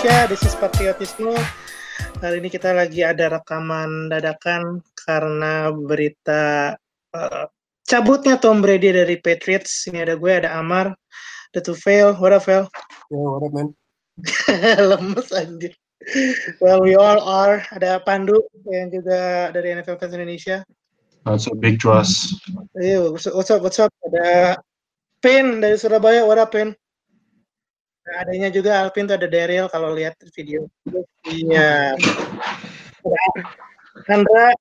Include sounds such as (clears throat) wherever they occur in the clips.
Indonesia. This is Patriotisme. Hari ini kita lagi ada rekaman dadakan karena berita uh, cabutnya Tom Brady dari Patriots. Ini ada gue, ada Amar, ada Tufail. What up, Fail? Yo, what up, man? (laughs) Lemes anjir. Well, we all are. Ada Pandu yang juga dari NFL Fans Indonesia. That's a big trust. Iya, what's up, what's up, what's up? Ada Pin dari Surabaya. What up, Pin? Nah, adanya juga Alvin tuh ada Daryl kalau lihat video. Iya. Andra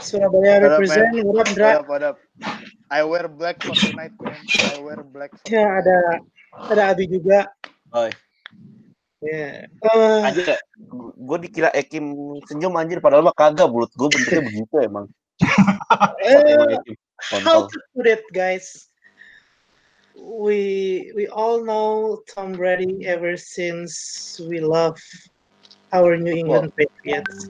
Surabaya represent. What up? What up? I wear black for tonight, man. I wear black for Ya, ada ada Abi juga. Oi. Ya. Eh, Anjir, gue dikira Ekim senyum anjir padahal mah kagak mulut gue bentuknya begitu emang. eh, how to put it, guys? We we all know Tom Brady ever since we love our New England Patriots.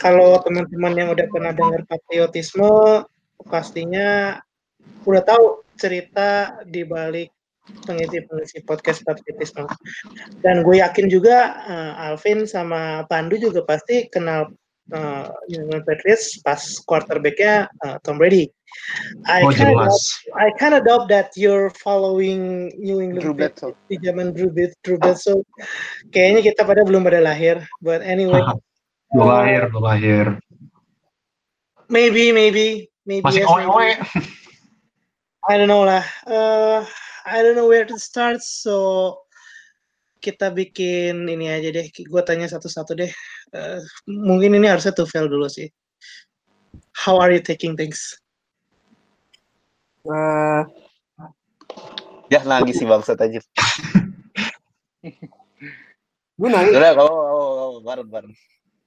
Kalau teman-teman yang udah pernah dengar patriotisme, pastinya udah tahu cerita di balik pengisi-pengisi podcast patriotisme. Dan gue yakin juga eh, Alvin sama Pandu juga pasti kenal eh, New England Patriots pas quarterbacknya eh, Tom Brady. I Oh kinda jelas. I kind of doubt that you're following New England Drew Patriots Bledsoe. di zaman Drew, Drew Bledsoe. Kayaknya kita pada belum pada lahir. But anyway, (laughs) Belum lahir, belum lahir. maybe, maybe, maybe. Masih yes, maybe. I don't know lah. Uh, I don't know where to start. So kita bikin ini aja deh. Gue tanya satu-satu deh. Uh, mungkin ini harusnya Tufel dulu sih. How are you taking things? Eh, Ya nangis si bangsat aja. (laughs) gue nangis, Udah kalau kalau kalau bareng bareng.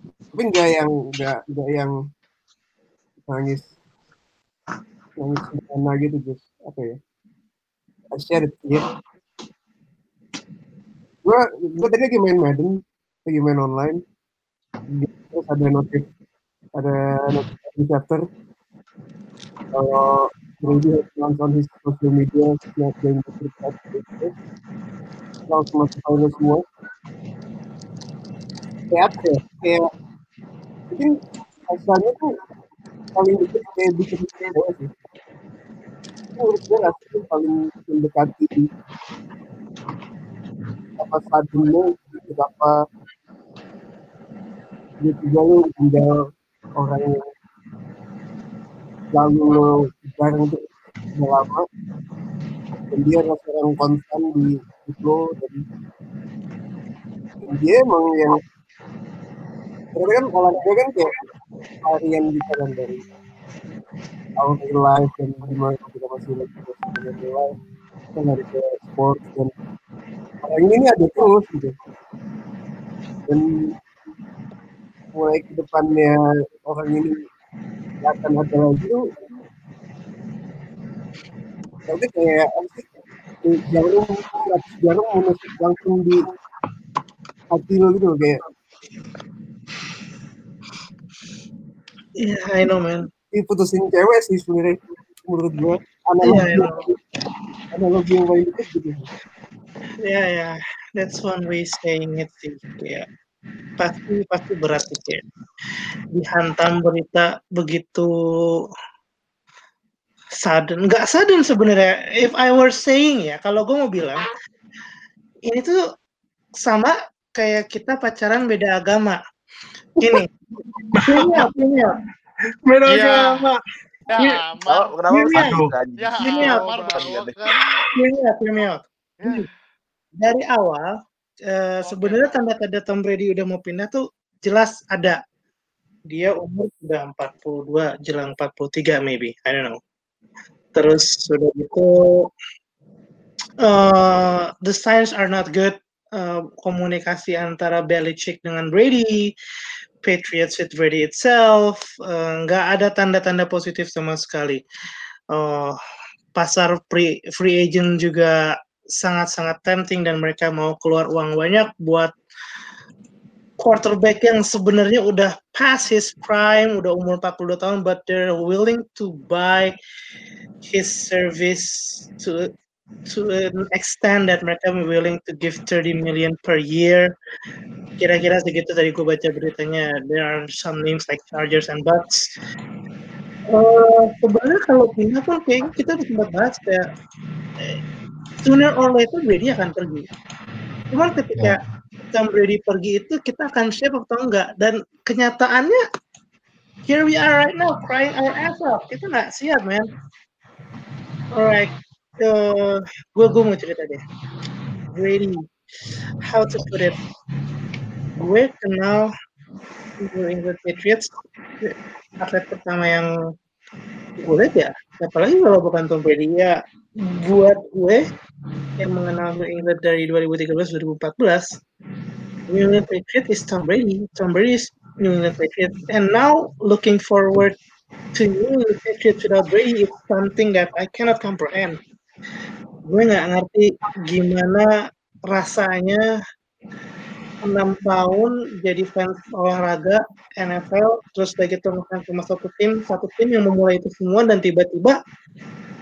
tapi nggak yang nggak nggak yang nangis nangis sederhana gitu just apa ya I share it ya gue gue tadi lagi main Madden lagi main online. Terus ada notif ada notif di chapter. Kalau Brady has announced on his social media not going to protect the langsung masuk final semua. Kayak apa ya? Kayak mungkin asalnya tuh paling dekat kayak bikin cewek sih. Menurut gue rasanya paling mendekati apa suddennya berapa dia juga tinggal orang yang lalu bareng udah lama dan dia orang konstan di lo dan, dan dia emang yang karena kan olahraga kan kayak harian kita kan dari our life dan gimana kita masih lagi real life. Kan dari sport dan orang ini ada terus gitu. Dan mulai ke depannya orang ini akan ada lagi tuh tapi kayak jarum jarum menusuk langsung di hati lo gitu kayak. Yeah, I know, man. diputusin cewek sih sebenarnya menurut gua. Iya, analogi iya. analogi yang paling dekat gitu Ya ya, that's one way saying it sih. Ya, pasti pasti berat sih kayak dihantam berita begitu sudden, nggak sudden sebenarnya. If I were saying ya, kalau gue mau bilang ini tuh sama kayak kita pacaran beda agama. Gini, punya punya beda Iya. agama. Ya, kenapa sih Aduh. anjing? Ya, Ini Amar apa? Dari awal eh, sebenarnya tanda-tanda Tom Brady udah mau pindah tuh jelas ada. Dia umur sudah 42 jelang 43 maybe, I don't know. Terus sudah gitu eh, the signs are not good. Eh, komunikasi antara Belichick dengan Brady, Patriots with Brady itself, nggak ada tanda-tanda positif sama sekali. Eh, pasar free, free agent juga sangat-sangat tempting dan mereka mau keluar uang banyak buat quarterback yang sebenarnya udah past his prime, udah umur 42 tahun, but they're willing to buy his service to to an extent that mereka willing to give 30 million per year. Kira-kira segitu tadi gue baca beritanya. There are some names like Chargers and Bucks. Eh, sebenarnya kalau pindah pun kayaknya kita sempat bahas kayak sooner or later Brady akan pergi. Cuman ketika Tom Brady pergi itu kita akan siap atau enggak dan kenyataannya here we are right now crying our ass off. Kita nggak siap, man. Alright, uh, gue gue mau cerita deh. Brady, how to put it? Gue kenal New England Patriots atlet pertama yang gue lihat ya apalagi kalau bukan ya buat gue yang mengenal New England dari 2013 2014 New England Patriots is Tom Brady. Tom Brady is New England Patriots and now looking forward to New England Patriots without Brady is something that I cannot comprehend. Gue nggak ngerti gimana rasanya enam tahun jadi fans olahraga NFL terus udah gitu ngefans sama satu tim satu tim yang memulai itu semua dan tiba-tiba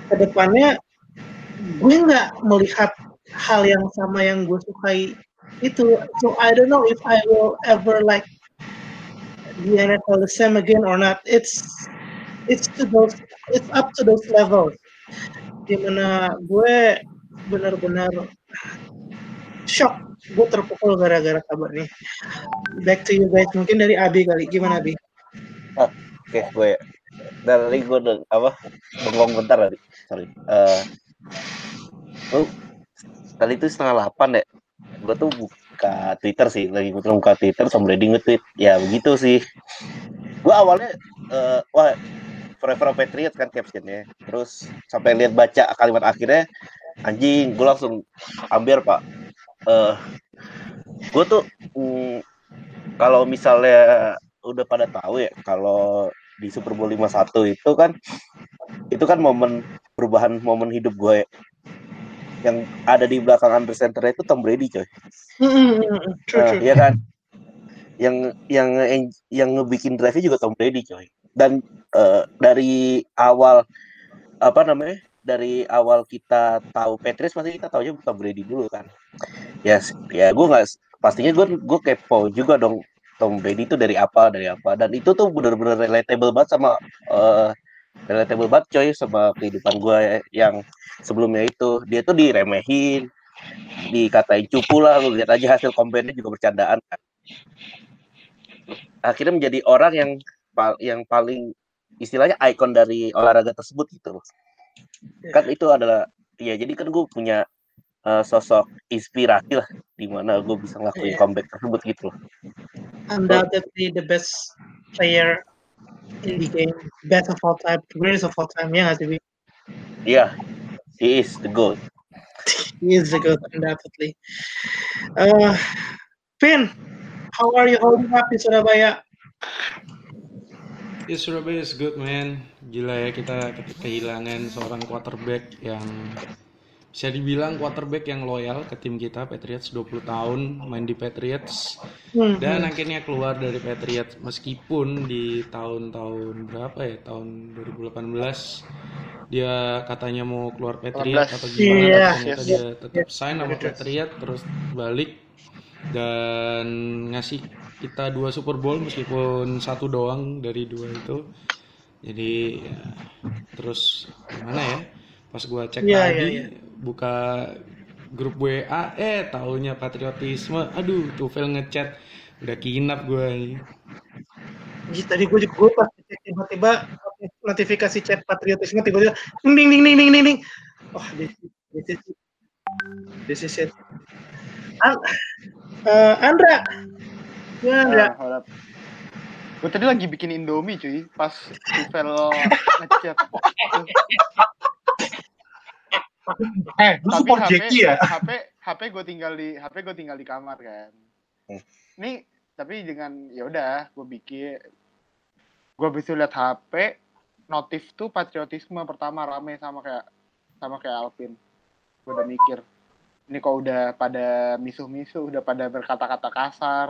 ke depannya gue nggak melihat hal yang sama yang gue sukai itu. So I don't know if I will ever like the NFL the same again or not. It's it's to those it's up to those levels. Di mana gue benar-benar shock gue terpukul gara-gara kabar nih back to you guys mungkin dari Abi kali gimana Abi Oke, gue dari gue udah apa bengong bentar tadi. Sorry. Eh oh, tadi itu setengah delapan ya. Gue tuh buka Twitter sih, lagi gue buka Twitter sama Brady nge-tweet. Ya begitu sih. Gue awalnya eh wah Forever Patriots kan captionnya. Terus sampai lihat baca kalimat akhirnya anjing, gue langsung ambil pak. Eh gue tuh mm, kalau misalnya udah pada tahu ya kalau di Super Bowl 51 itu kan itu kan momen perubahan momen hidup gue yang ada di belakang under center itu Tom Brady coy. Nah, iya kan? Yang yang yang ngebikin drive juga Tom Brady coy. Dan eh, dari awal apa namanya? Dari awal kita tahu Patriots pasti kita tahunya Tom Brady dulu kan. Ya ya gue nggak pastinya gue gue kepo juga dong Tom Brady itu dari apa dari apa. Dan itu tuh bener-bener relatable banget sama eh, relatable banget coy sama kehidupan gue yang sebelumnya itu. Dia tuh diremehin dikatain cupu lah lu lihat aja hasil komplainnya juga bercandaan kan. akhirnya menjadi orang yang yang paling istilahnya ikon dari olahraga tersebut gitu. Loh kan itu adalah ya jadi kan gue punya eh, sosok inspirasi lah di mana gue bisa ngelakuin Iya. comeback tersebut gitu. Loh undoubtedly the best player in the game best of all time greatest of all time ya nggak sih iya he is the goat. He is the good undoubtedly. Uh, Vin how are you holding up di Surabaya? Ya Surabaya is good man. Gila ya kita, kita kehilangan seorang quarterback yang bisa dibilang quarterback yang loyal ke tim kita Patriots 20 tahun main di Patriots. Hmm, dan akhirnya keluar dari Patriots meskipun di tahun-tahun berapa ya? Tahun 2018 dia katanya mau keluar Patriot 18. atau gimana Iya, tapi ternyata yes, dia tetap yes, sign sama yes. Patriot terus balik dan ngasih kita dua Super Bowl meskipun satu doang dari dua itu. Jadi ya, terus gimana ya? Pas gua cek Iya, lagi iya, iya. Buka grup WA eh taunya patriotisme. Aduh tuh fail ngechat. Udah kinap gua ini. Ji, tadi gue juga gue pas cek tiba-tiba notifikasi chat patriotisme tiba-tiba ding ding ding ding ding ding. Ding oh this, this is this is it An eh, Andra. Gimana Andra. Nah, Gue tadi lagi bikin Indomie cuy, pas Vel ngechat. (laughs) (laughs) Eh, lu Tapi support HP, Jackie ya? HP, HP gue tinggal di HP gue tinggal di kamar kan. Hmm. Nih, tapi dengan ya udah gue bikin gue bisa lihat HP notif tuh patriotisme pertama rame sama kayak sama kayak Alvin. Gue udah mikir ini kok udah pada misuh-misuh, udah pada berkata-kata kasar.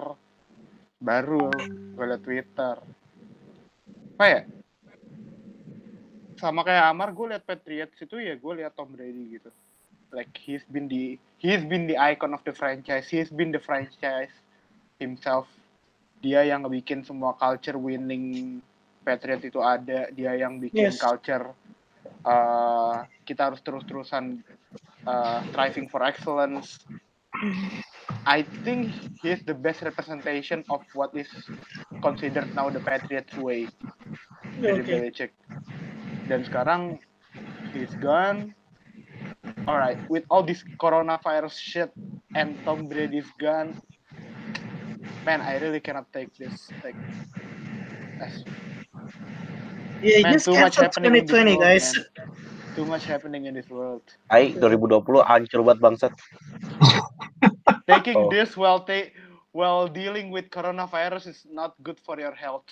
Baru gue liat Twitter. Apa ya? Sama kayak Amar, gue liat Patriots itu ya gue liat Tom Brady gitu. like he's been the he's been the icon of the franchise he's been the franchise himself dia yang ngebikin semua culture winning Patriot itu ada dia yang bikin Yes. culture uh, kita harus terus-terusan uh, striving for excellence I think he's the best representation of what is considered now the Patriots way dari Okay. Belichick. Dan sekarang he's gone. Alright, with all this coronavirus shit and Tom Brady's gone, man, I really cannot take this. Like, as- Yeah, man, just too much happening in this 2020, world, guys. man. Too much happening in this world. Ai 2020 hancur banget bangsat. Taking Oh. this while ta- while dealing with coronavirus is not good for your health.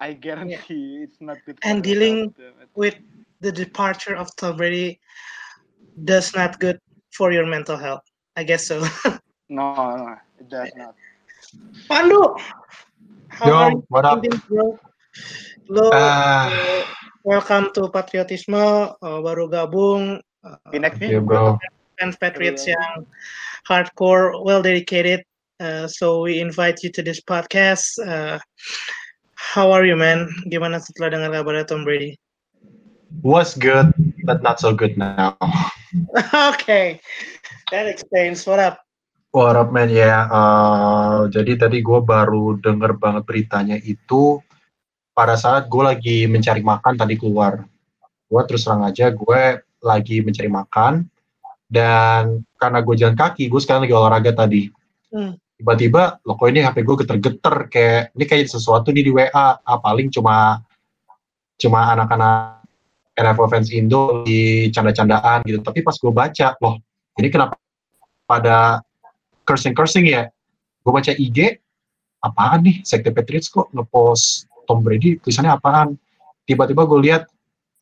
I guarantee (laughs) it's not good. And dealing- health, damn it. With the departure of Tom Brady, does not good for your mental health. I guess so. (laughs) No, no, it does not. Pandu, how Yo, are you what up? doing, bro? Lo, Ah. uh, welcome to Patriotisme, uh, baru gabung. Uh, Pinek Yeah, bro. fans Patriots Iya. yang hardcore, well dedicated. Uh, so we invite you to this podcast. Uh, how are you, man? Gimana setelah dengar kabarnya Tom Brady? Was good, but not so good now. (laughs) okay, that explains. What up? What up, man? Ya, eh, jadi tadi gue baru denger banget beritanya itu pada saat gue lagi mencari makan tadi keluar. Gue terus terang aja, gue lagi mencari makan dan karena gue jalan kaki, gue sekarang lagi olahraga tadi. Hmm. Tiba-tiba, loh kok ini HP gue geter-geter kayak ini kayak sesuatu nih di WA. Ah, paling cuma cuma anak-anak NFL fans Indo di canda-candaan gitu. Tapi pas gue baca, loh ini kenapa pada cursing-cursing ya? Gue baca IG, apaan nih? Sekte Patriots kok ngepost Tom Brady, tulisannya apaan? Tiba-tiba gue lihat,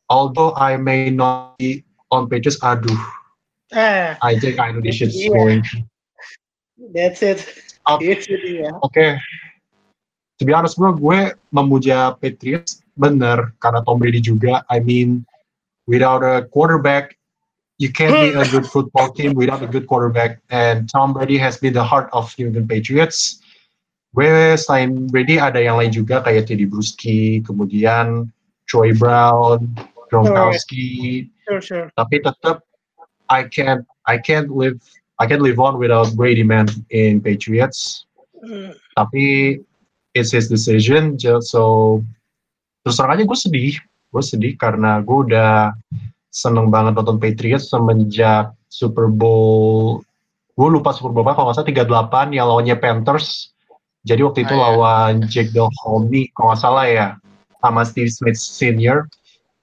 although I may not be on Patriots, aduh, Ah, I think I know this shit's Iya. going. that's it. Oke. To be honest bro, gue memuja Patriots bener karena Tom Brady juga. I mean, without a quarterback, you can't be a good football team without a good quarterback. And Tom Brady has been the heart of New England Patriots. Gue selain Brady ada yang lain juga kayak Teddy Bruschi, kemudian Troy Brown, Gronkowski, Sure, sure. tapi tetap I can't I can't live I can't live on without Brady man in Patriots. Hmm. tapi it's his decision so terus terang aja gue sedih. Gue sedih karena gue udah seneng banget nonton Patriots semenjak Super Bowl. Gue lupa Super Bowl apa kalau nggak salah 38 yang lawannya Panthers. Jadi waktu itu Ah, iya. lawan Jake Delhomme kalau nggak salah ya sama Steve Smith Senior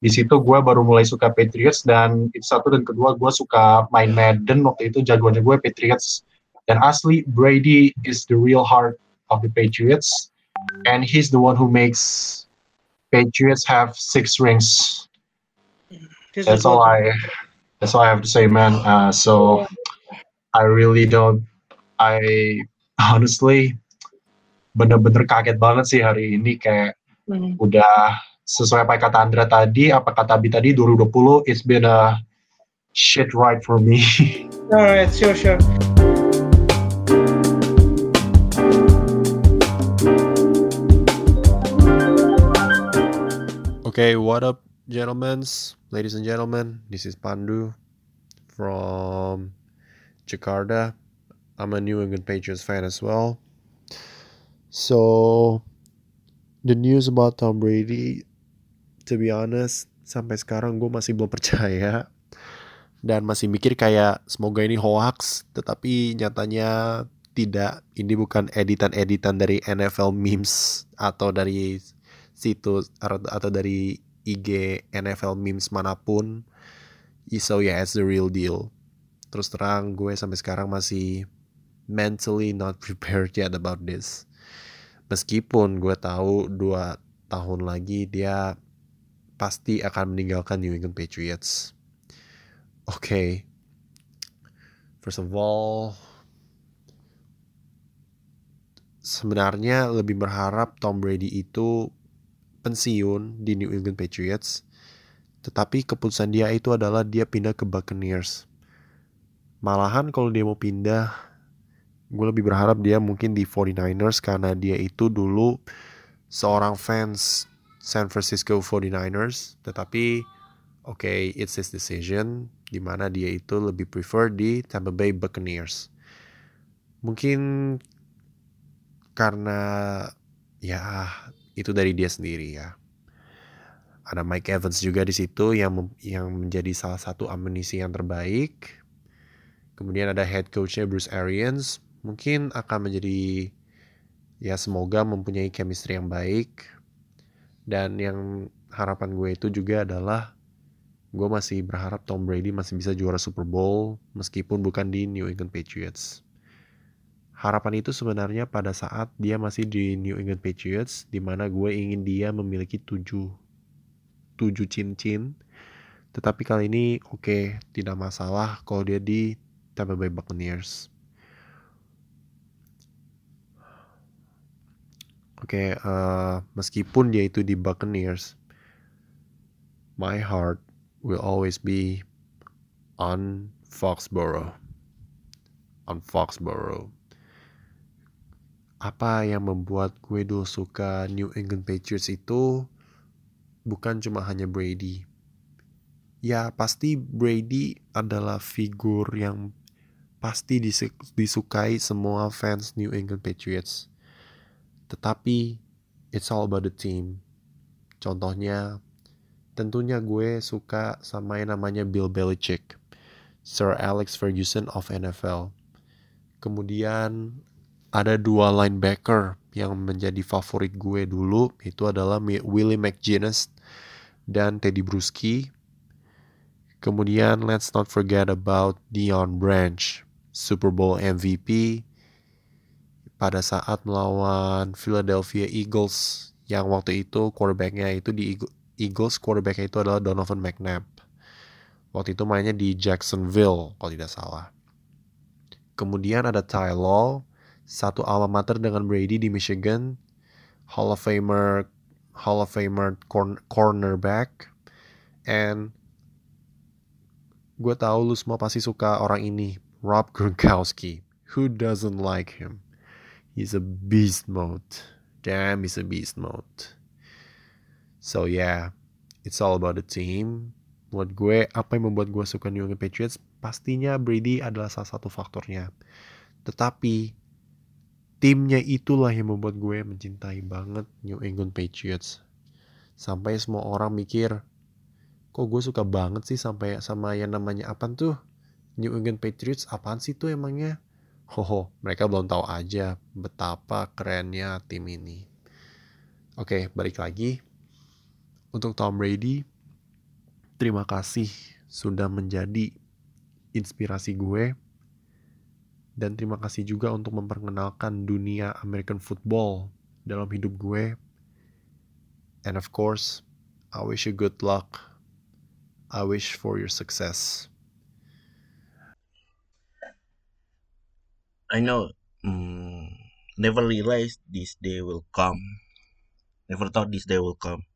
di situ gue baru mulai suka Patriots dan itu satu dan kedua gue suka main Madden waktu itu jagoannya gue Patriots. Dan asli Brady is the real heart of the Patriots and he's the one who makes Patriots have six rings. That's all I that's all I have to say man. Uh, so I really don't I honestly bener-bener kaget banget sih hari ini. Kayak Hmm. udah sesuai apa kata Andra tadi, apa kata Abi tadi 2020 it's been a shit ride for me. (laughs) Alright, sure, sure. Okay, what up, gentlemen, ladies and gentlemen? This is Pandu from Jakarta. I'm a New England Patriots fan as well. So, the news about Tom Brady, to be honest, sampai sekarang gue masih belum percaya dan masih mikir kayak semoga ini hoax, tetapi nyatanya tidak. Ini bukan editan-editan dari NFL memes atau dari situs atau dari IG NFL memes mana pun. So yeah, it's the real deal. Terus terang gue sampai sekarang masih mentally not (laughs) prepared yet about this. Meskipun gue tahu dua tahun lagi dia pasti akan meninggalkan New England Patriots. Oke. Okay. First of all, sebenarnya lebih berharap Tom Brady itu pensiun di New England Patriots. Tetapi keputusan dia itu adalah dia pindah ke Buccaneers. Malahan kalau dia mau pindah, gue lebih berharap dia mungkin di 49ers karena dia itu dulu seorang fans San Francisco 49ers, tetapi oke, okay, it's his decision di mana dia itu lebih prefer di Tampa Bay Buccaneers. Mungkin karena ya itu dari dia sendiri ya. Ada Mike Evans juga di situ yang yang menjadi salah satu amunisi yang terbaik. Kemudian ada head coachnya Bruce Arians, mungkin akan menjadi ya semoga mempunyai chemistry yang baik. Dan yang harapan gue itu juga adalah gue masih berharap Tom Brady masih bisa juara Super Bowl meskipun bukan di New England Patriots. Harapan itu sebenarnya pada saat dia masih di New England Patriots, di mana gue ingin dia memiliki tujuh, tujuh cincin. Tetapi kali ini oke, okay, tidak masalah kalau dia di Tampa Bay Buccaneers. Oke, okay, uh, meskipun dia itu di Buccaneers, my heart will always be on Foxborough. On Foxborough apa yang membuat gue dulu suka New England Patriots itu bukan cuma hanya Brady. Ya pasti Brady adalah figur yang pasti disukai semua fans New England Patriots. Tetapi it's all about the team. Contohnya tentunya gue suka sama yang namanya Bill Belichick, Sir Alex Ferguson of NFL. Kemudian ada dua linebacker yang menjadi favorit gue dulu itu adalah Willie McGinnis dan Teddy Bruschi. Kemudian let's not forget about Dion Branch, Super Bowl MVP pada saat melawan Philadelphia Eagles yang waktu itu quarterbacknya itu di Eagles quarterbacknya itu adalah Donovan McNabb. Waktu itu mainnya di Jacksonville kalau tidak salah. Kemudian ada Ty Law, satu alma mater dengan Brady di Michigan, Hall of Famer Hall of Famer corn, cornerback, and gue tahu lu semua pasti suka orang ini, Rob Gronkowski. Who doesn't like him? He's a beast mode. Damn, he's a beast mode. So yeah, it's all about the team. Buat gue, apa yang membuat gue suka New England Patriots? Pastinya Brady adalah salah satu faktornya. Tetapi timnya itulah yang membuat gue mencintai banget New England Patriots. Sampai semua orang mikir, kok gue suka banget sih sampai sama yang namanya apa tuh New England Patriots apaan sih tuh emangnya? Hoho, mereka belum tahu aja betapa kerennya tim ini. Oke, balik lagi. Untuk Tom Brady, terima kasih sudah menjadi inspirasi gue dan terima kasih juga untuk memperkenalkan dunia American football dalam hidup gue. And of course, I wish you good luck. I wish for your success. I know, mm, never realized this day will come. Never thought this day will come.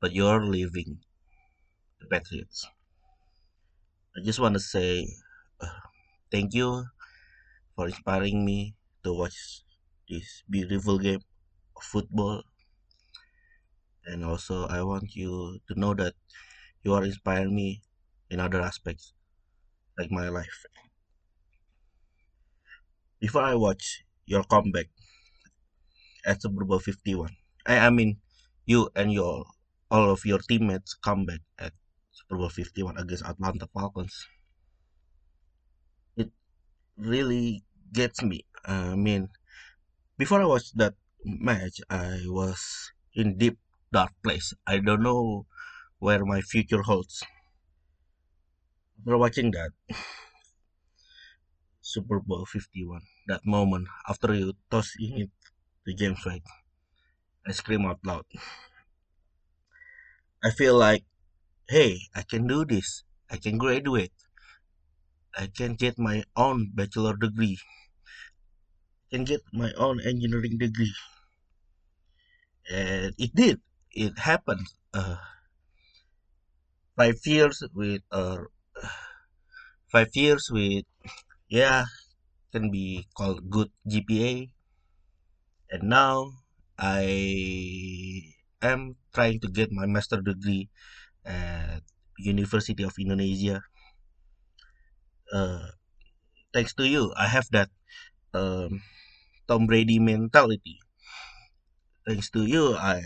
But you're leaving the Patriots. I just want to say uh, thank you for inspiring me to watch this beautiful game of football. And also, I want you to know that you are inspiring me in other aspects, like my life. Before I watch your comeback at Super Bowl 51, I, I mean, you and your all of your teammates comeback at Super Bowl 51 against Atlanta Falcons. It really gets me. I mean, before I watched that match, I was in deep dark place. I don't know where my future holds. After watching that Super Bowl 51, that moment after you tossing it to James White, I scream out loud. I feel like, hey, I can do this. I can graduate. I can get my own bachelor degree I can get my own engineering degree. And it did. It happened. Uh, five years with a five years with yeah can be called good GPA and now I am trying to get my master degree at University of Indonesia. Uh, thanks to you I have that um, Tom Brady mentality. Thanks to you I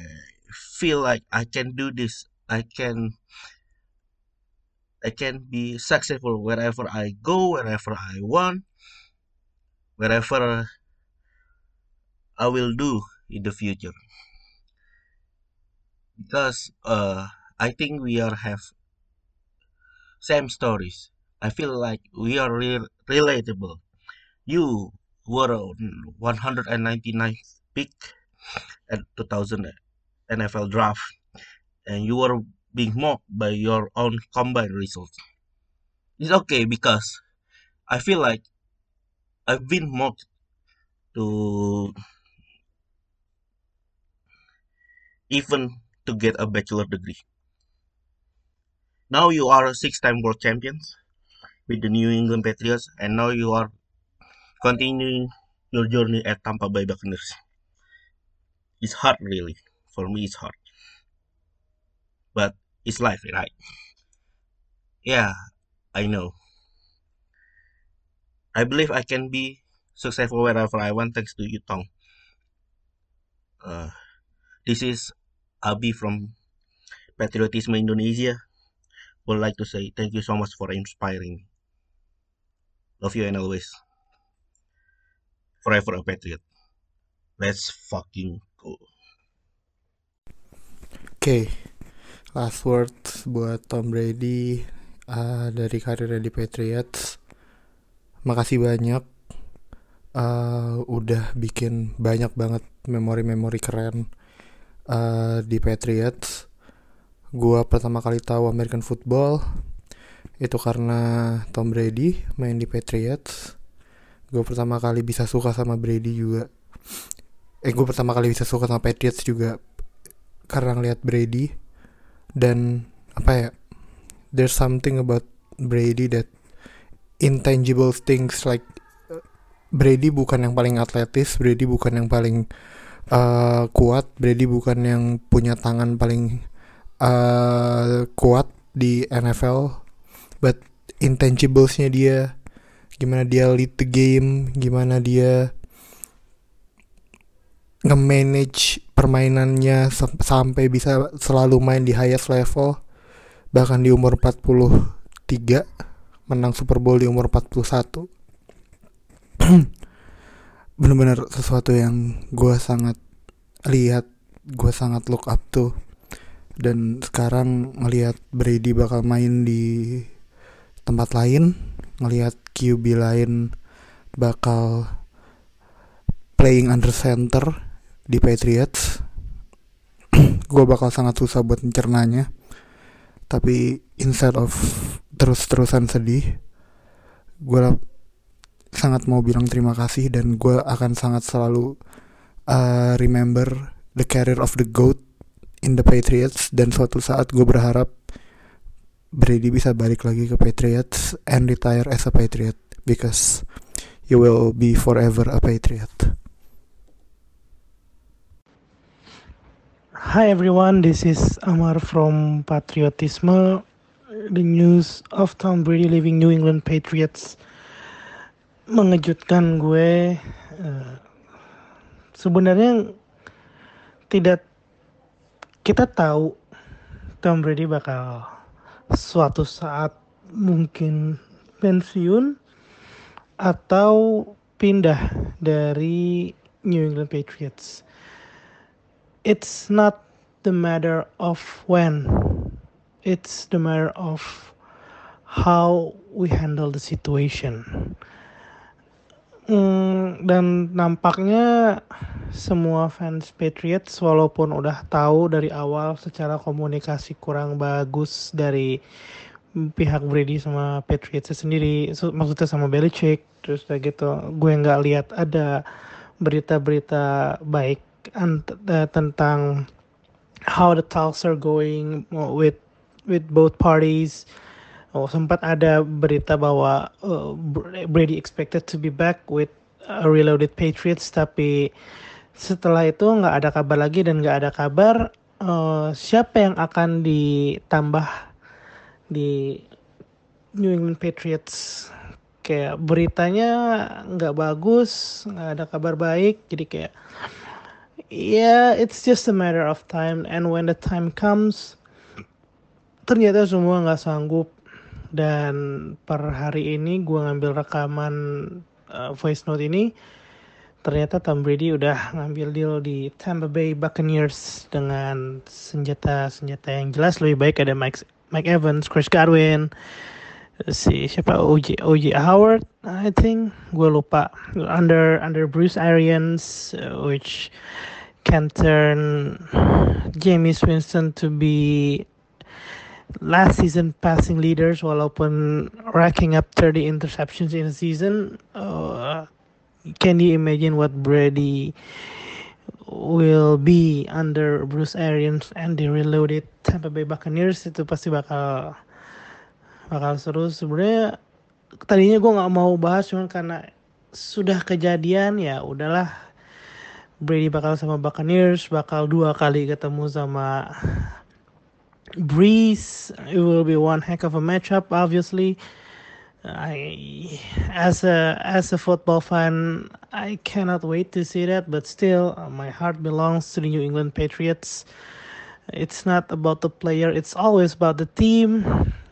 feel like I can do this. I can I can be successful wherever I go, wherever I want, wherever I will do in the future. Because uh, I think we are have same stories. I feel like we are re- relatable. You were on 199th pick at 2000 NFL draft, and you were being mocked by your own combined results. It's okay because I feel like I've been mocked to even to get a bachelor degree. Now you are a six-time world champions with the New England Patriots, and now you are continuing your journey at Tampa Bay Buccaneers. It's hard, really. For me, it's hard, it's life, right? Yeah, I know. I believe I can be successful wherever I want thanks to you, Tong. Uh, this is Abi from Patriotism Indonesia. Would like to say thank you so much for inspiring me. Love you and always. Forever a Patriot. Let's fucking go. Oke, last word buat Tom Brady uh, dari karirnya di Patriots. Makasih banyak uh, udah bikin banyak banget memori-memori keren uh, di Patriots. Gua pertama kali tahu American football itu karena Tom Brady main di Patriots. Gue pertama kali bisa suka sama Brady juga. Eh gue pertama kali bisa suka sama Patriots juga karena ngeliat Brady dan apa ya there's something about Brady that intangible things like uh, Brady bukan yang paling atletis Brady bukan yang paling uh, kuat Brady bukan yang punya tangan paling uh, kuat di NFL but intangiblesnya dia gimana dia lead the game gimana dia nge-manage permainannya sam- sampai bisa selalu main di highest level bahkan di umur 43 menang Super Bowl di umur 41 (clears throat) bener-bener sesuatu yang gue sangat lihat gue sangat look up tuh dan sekarang ngelihat Brady bakal main di tempat lain ngelihat QB lain bakal playing under center di Patriots. (clears throat) Gue bakal sangat susah buat mencernanya. Tapi instead of terus-terusan sedih gue sangat mau bilang terima kasih dan gue akan sangat selalu uh, remember the career of the GOAT in the Patriots. Dan suatu saat gue berharap Brady bisa balik lagi ke Patriots and retire as a Patriot because you will be forever a Patriot. Hi everyone, this is Amar from Patriotisme. The news of Tom Brady leaving New England Patriots mengejutkan gue. Eh, sebenarnya tidak kita tahu Tom Brady bakal suatu saat mungkin pensiun atau pindah dari New England Patriots. It's not the matter of when, it's the matter of how we handle the situation. Hmm, dan nampaknya semua fans Patriots walaupun udah tahu dari awal secara komunikasi kurang bagus dari pihak Brady sama Patriots sendiri, maksudnya sama Belichick, terus kayak gitu, gue nggak lihat ada berita-berita baik uh, tentang how the talks are going with with both parties Oh, sempat ada berita bahwa uh, Brady expected to be back with a reloaded Patriots, tapi setelah itu nggak ada kabar lagi dan nggak ada kabar uh, siapa yang akan ditambah di New England Patriots. Kayak beritanya nggak bagus, nggak ada kabar baik, jadi kayak yeah, it's just a matter of time, and when the time comes, ternyata semua nggak sanggup. Dan per hari ini gue ngambil rekaman uh, voice note ini ternyata Tom Brady udah ngambil deal di Tampa Bay Buccaneers dengan senjata-senjata yang jelas lebih baik ada Mike Mike Evans, Chris Godwin, si siapa OJ OJ Howard, I think gue lupa under under Bruce Arians, uh, which can turn James Winston to be last season passing leaders walaupun racking up 30 interceptions in a season. Uh, can you imagine what Brady will be under Bruce Arians and the reloaded Tampa Bay Buccaneers? Itu pasti bakal bakal seru sebenarnya tadinya gue nggak mau bahas cuman karena sudah kejadian ya udahlah Brady bakal sama Buccaneers bakal dua kali ketemu sama Breeze. It will be one heck of a matchup. Obviously, I as a as a football fan, I cannot wait to see that. But still, my heart belongs to the New England Patriots. It's not about the player. It's always about the team.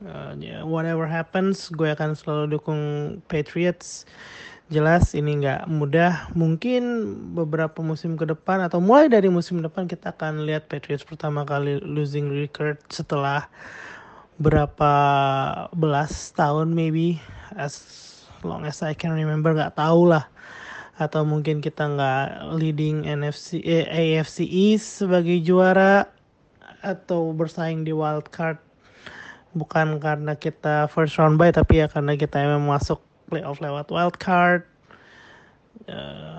Uh, whatever happens, gue akan selalu dukung Patriots. jelas ini nggak mudah. Mungkin beberapa musim ke depan atau mulai dari musim depan kita akan lihat Patriots pertama kali losing record setelah berapa belas tahun maybe as long as I can remember nggak tahu lah atau mungkin kita nggak leading NFC eh, AFC East sebagai juara atau bersaing di wild card bukan karena kita first round bye tapi ya karena kita memang masuk playoff lewat wild card. Uh,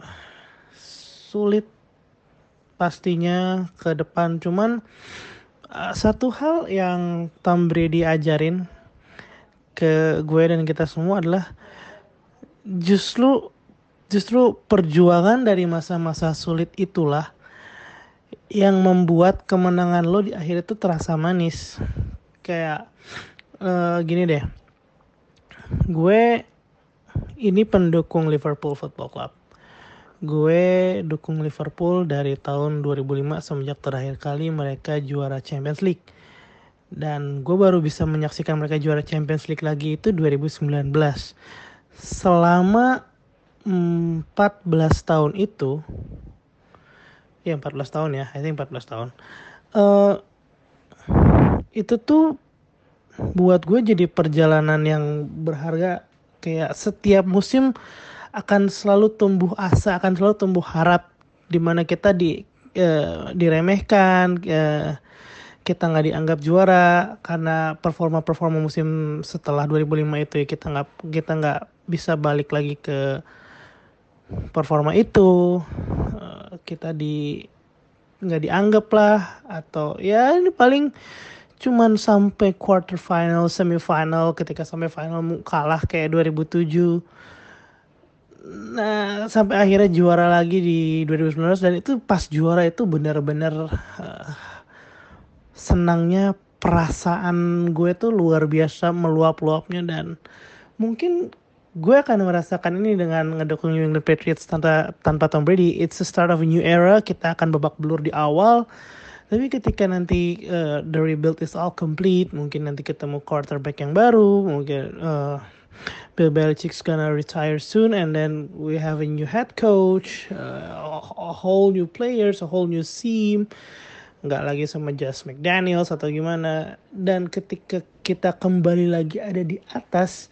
sulit pastinya ke depan. Cuman uh, satu hal yang Tom Brady ajarin ke gue dan kita semua adalah justru justru perjuangan dari masa-masa sulit itulah yang membuat kemenangan lo di akhir itu terasa manis kayak uh, gini deh gue ini pendukung Liverpool Football Club. Gue dukung Liverpool dari tahun 2005 semenjak terakhir kali mereka juara Champions League. Dan gue baru bisa menyaksikan mereka juara Champions League lagi itu 2019. Selama 14 tahun itu, ya 14 tahun ya, I think 14 tahun. Uh, itu tuh buat gue jadi perjalanan yang berharga. Kayak setiap musim akan selalu tumbuh asa akan selalu tumbuh harap. Di mana kita di uh, diremehkan uh, kita nggak dianggap juara karena performa performa musim setelah 2005 itu ya kita nggak kita nggak bisa balik lagi ke performa itu. Uh, kita di nggak dianggap lah atau ya ini paling cuman sampai quarter final, semifinal ketika sampai final kalah kayak 2007. Nah, sampai akhirnya juara lagi di 2019 dan itu pas juara itu benar-benar uh, senangnya perasaan gue tuh luar biasa meluap-luapnya dan mungkin gue akan merasakan ini dengan ngedukung New England Patriots tanpa tanpa Tom Brady. It's the start of a new era. Kita akan babak belur di awal tapi ketika nanti uh, the rebuild is all complete, mungkin nanti ketemu quarterback yang baru, mungkin uh, Bill Belichick's gonna retire soon, and then we have a new head coach, uh, a whole new players, a whole new team, nggak lagi sama Just McDaniels atau gimana. Dan ketika kita kembali lagi ada di atas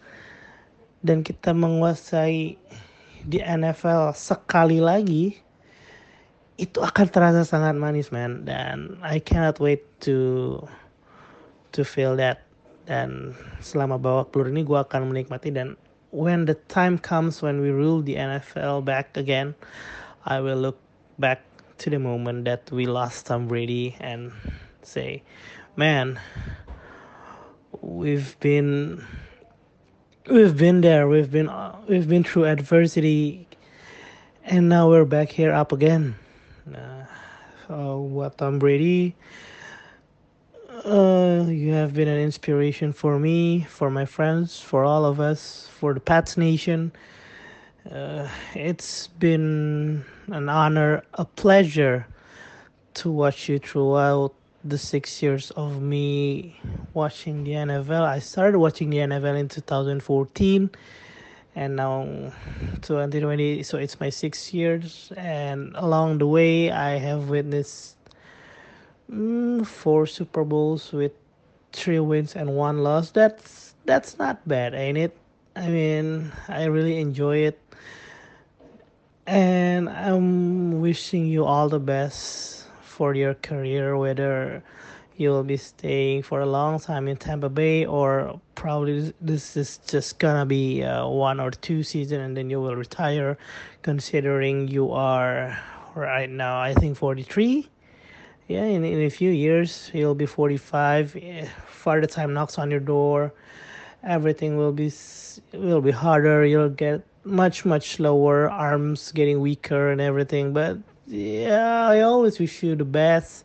dan kita menguasai di NFL sekali lagi, itu akan terasa sangat manis man dan I cannot wait to to feel that dan selama bawa pelur ini gue akan menikmati dan when the time comes when we rule the NFL back again I will look back to the moment that we lost Tom Brady and say man we've been we've been there. We've been we've been through adversity, and now we're back here up again. Uh, uh, what Tom Brady. Uh, you have been an inspiration for me, for my friends, for all of us, for the Pats Nation. Uh, it's been an honor, a pleasure to watch you throughout the six years of me watching the NFL. I started watching the NFL in 2014 and now 2020 so it's my six years. And along the way i have witnessed mm, four super bowls with three wins and one loss. That's that's not bad ain't it? I mean i really enjoy it. And i'm wishing you all the best for your career whether you'll be staying for a long time in Tampa Bay, or probably this is just gonna be uh, one or two season, and then you will retire. Considering you are right now, I think 43. Yeah, in, in a few years you'll be 45. Farther time knocks on your door, everything will be will be harder. You'll get much much slower, arms getting weaker and everything. But yeah, I always wish you the best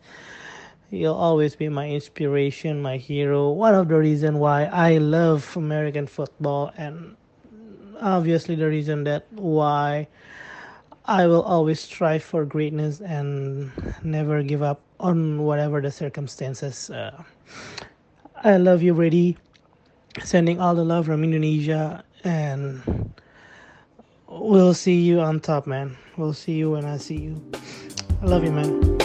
You'll always be my inspiration, my hero. One of the reason why I love American football, and obviously the reason that why I will always strive for greatness and never give up on whatever the circumstances. Uh, I love you, Brady. Sending all the love from Indonesia, and we'll see you on top, man. We'll see you when I see you. I love you, man.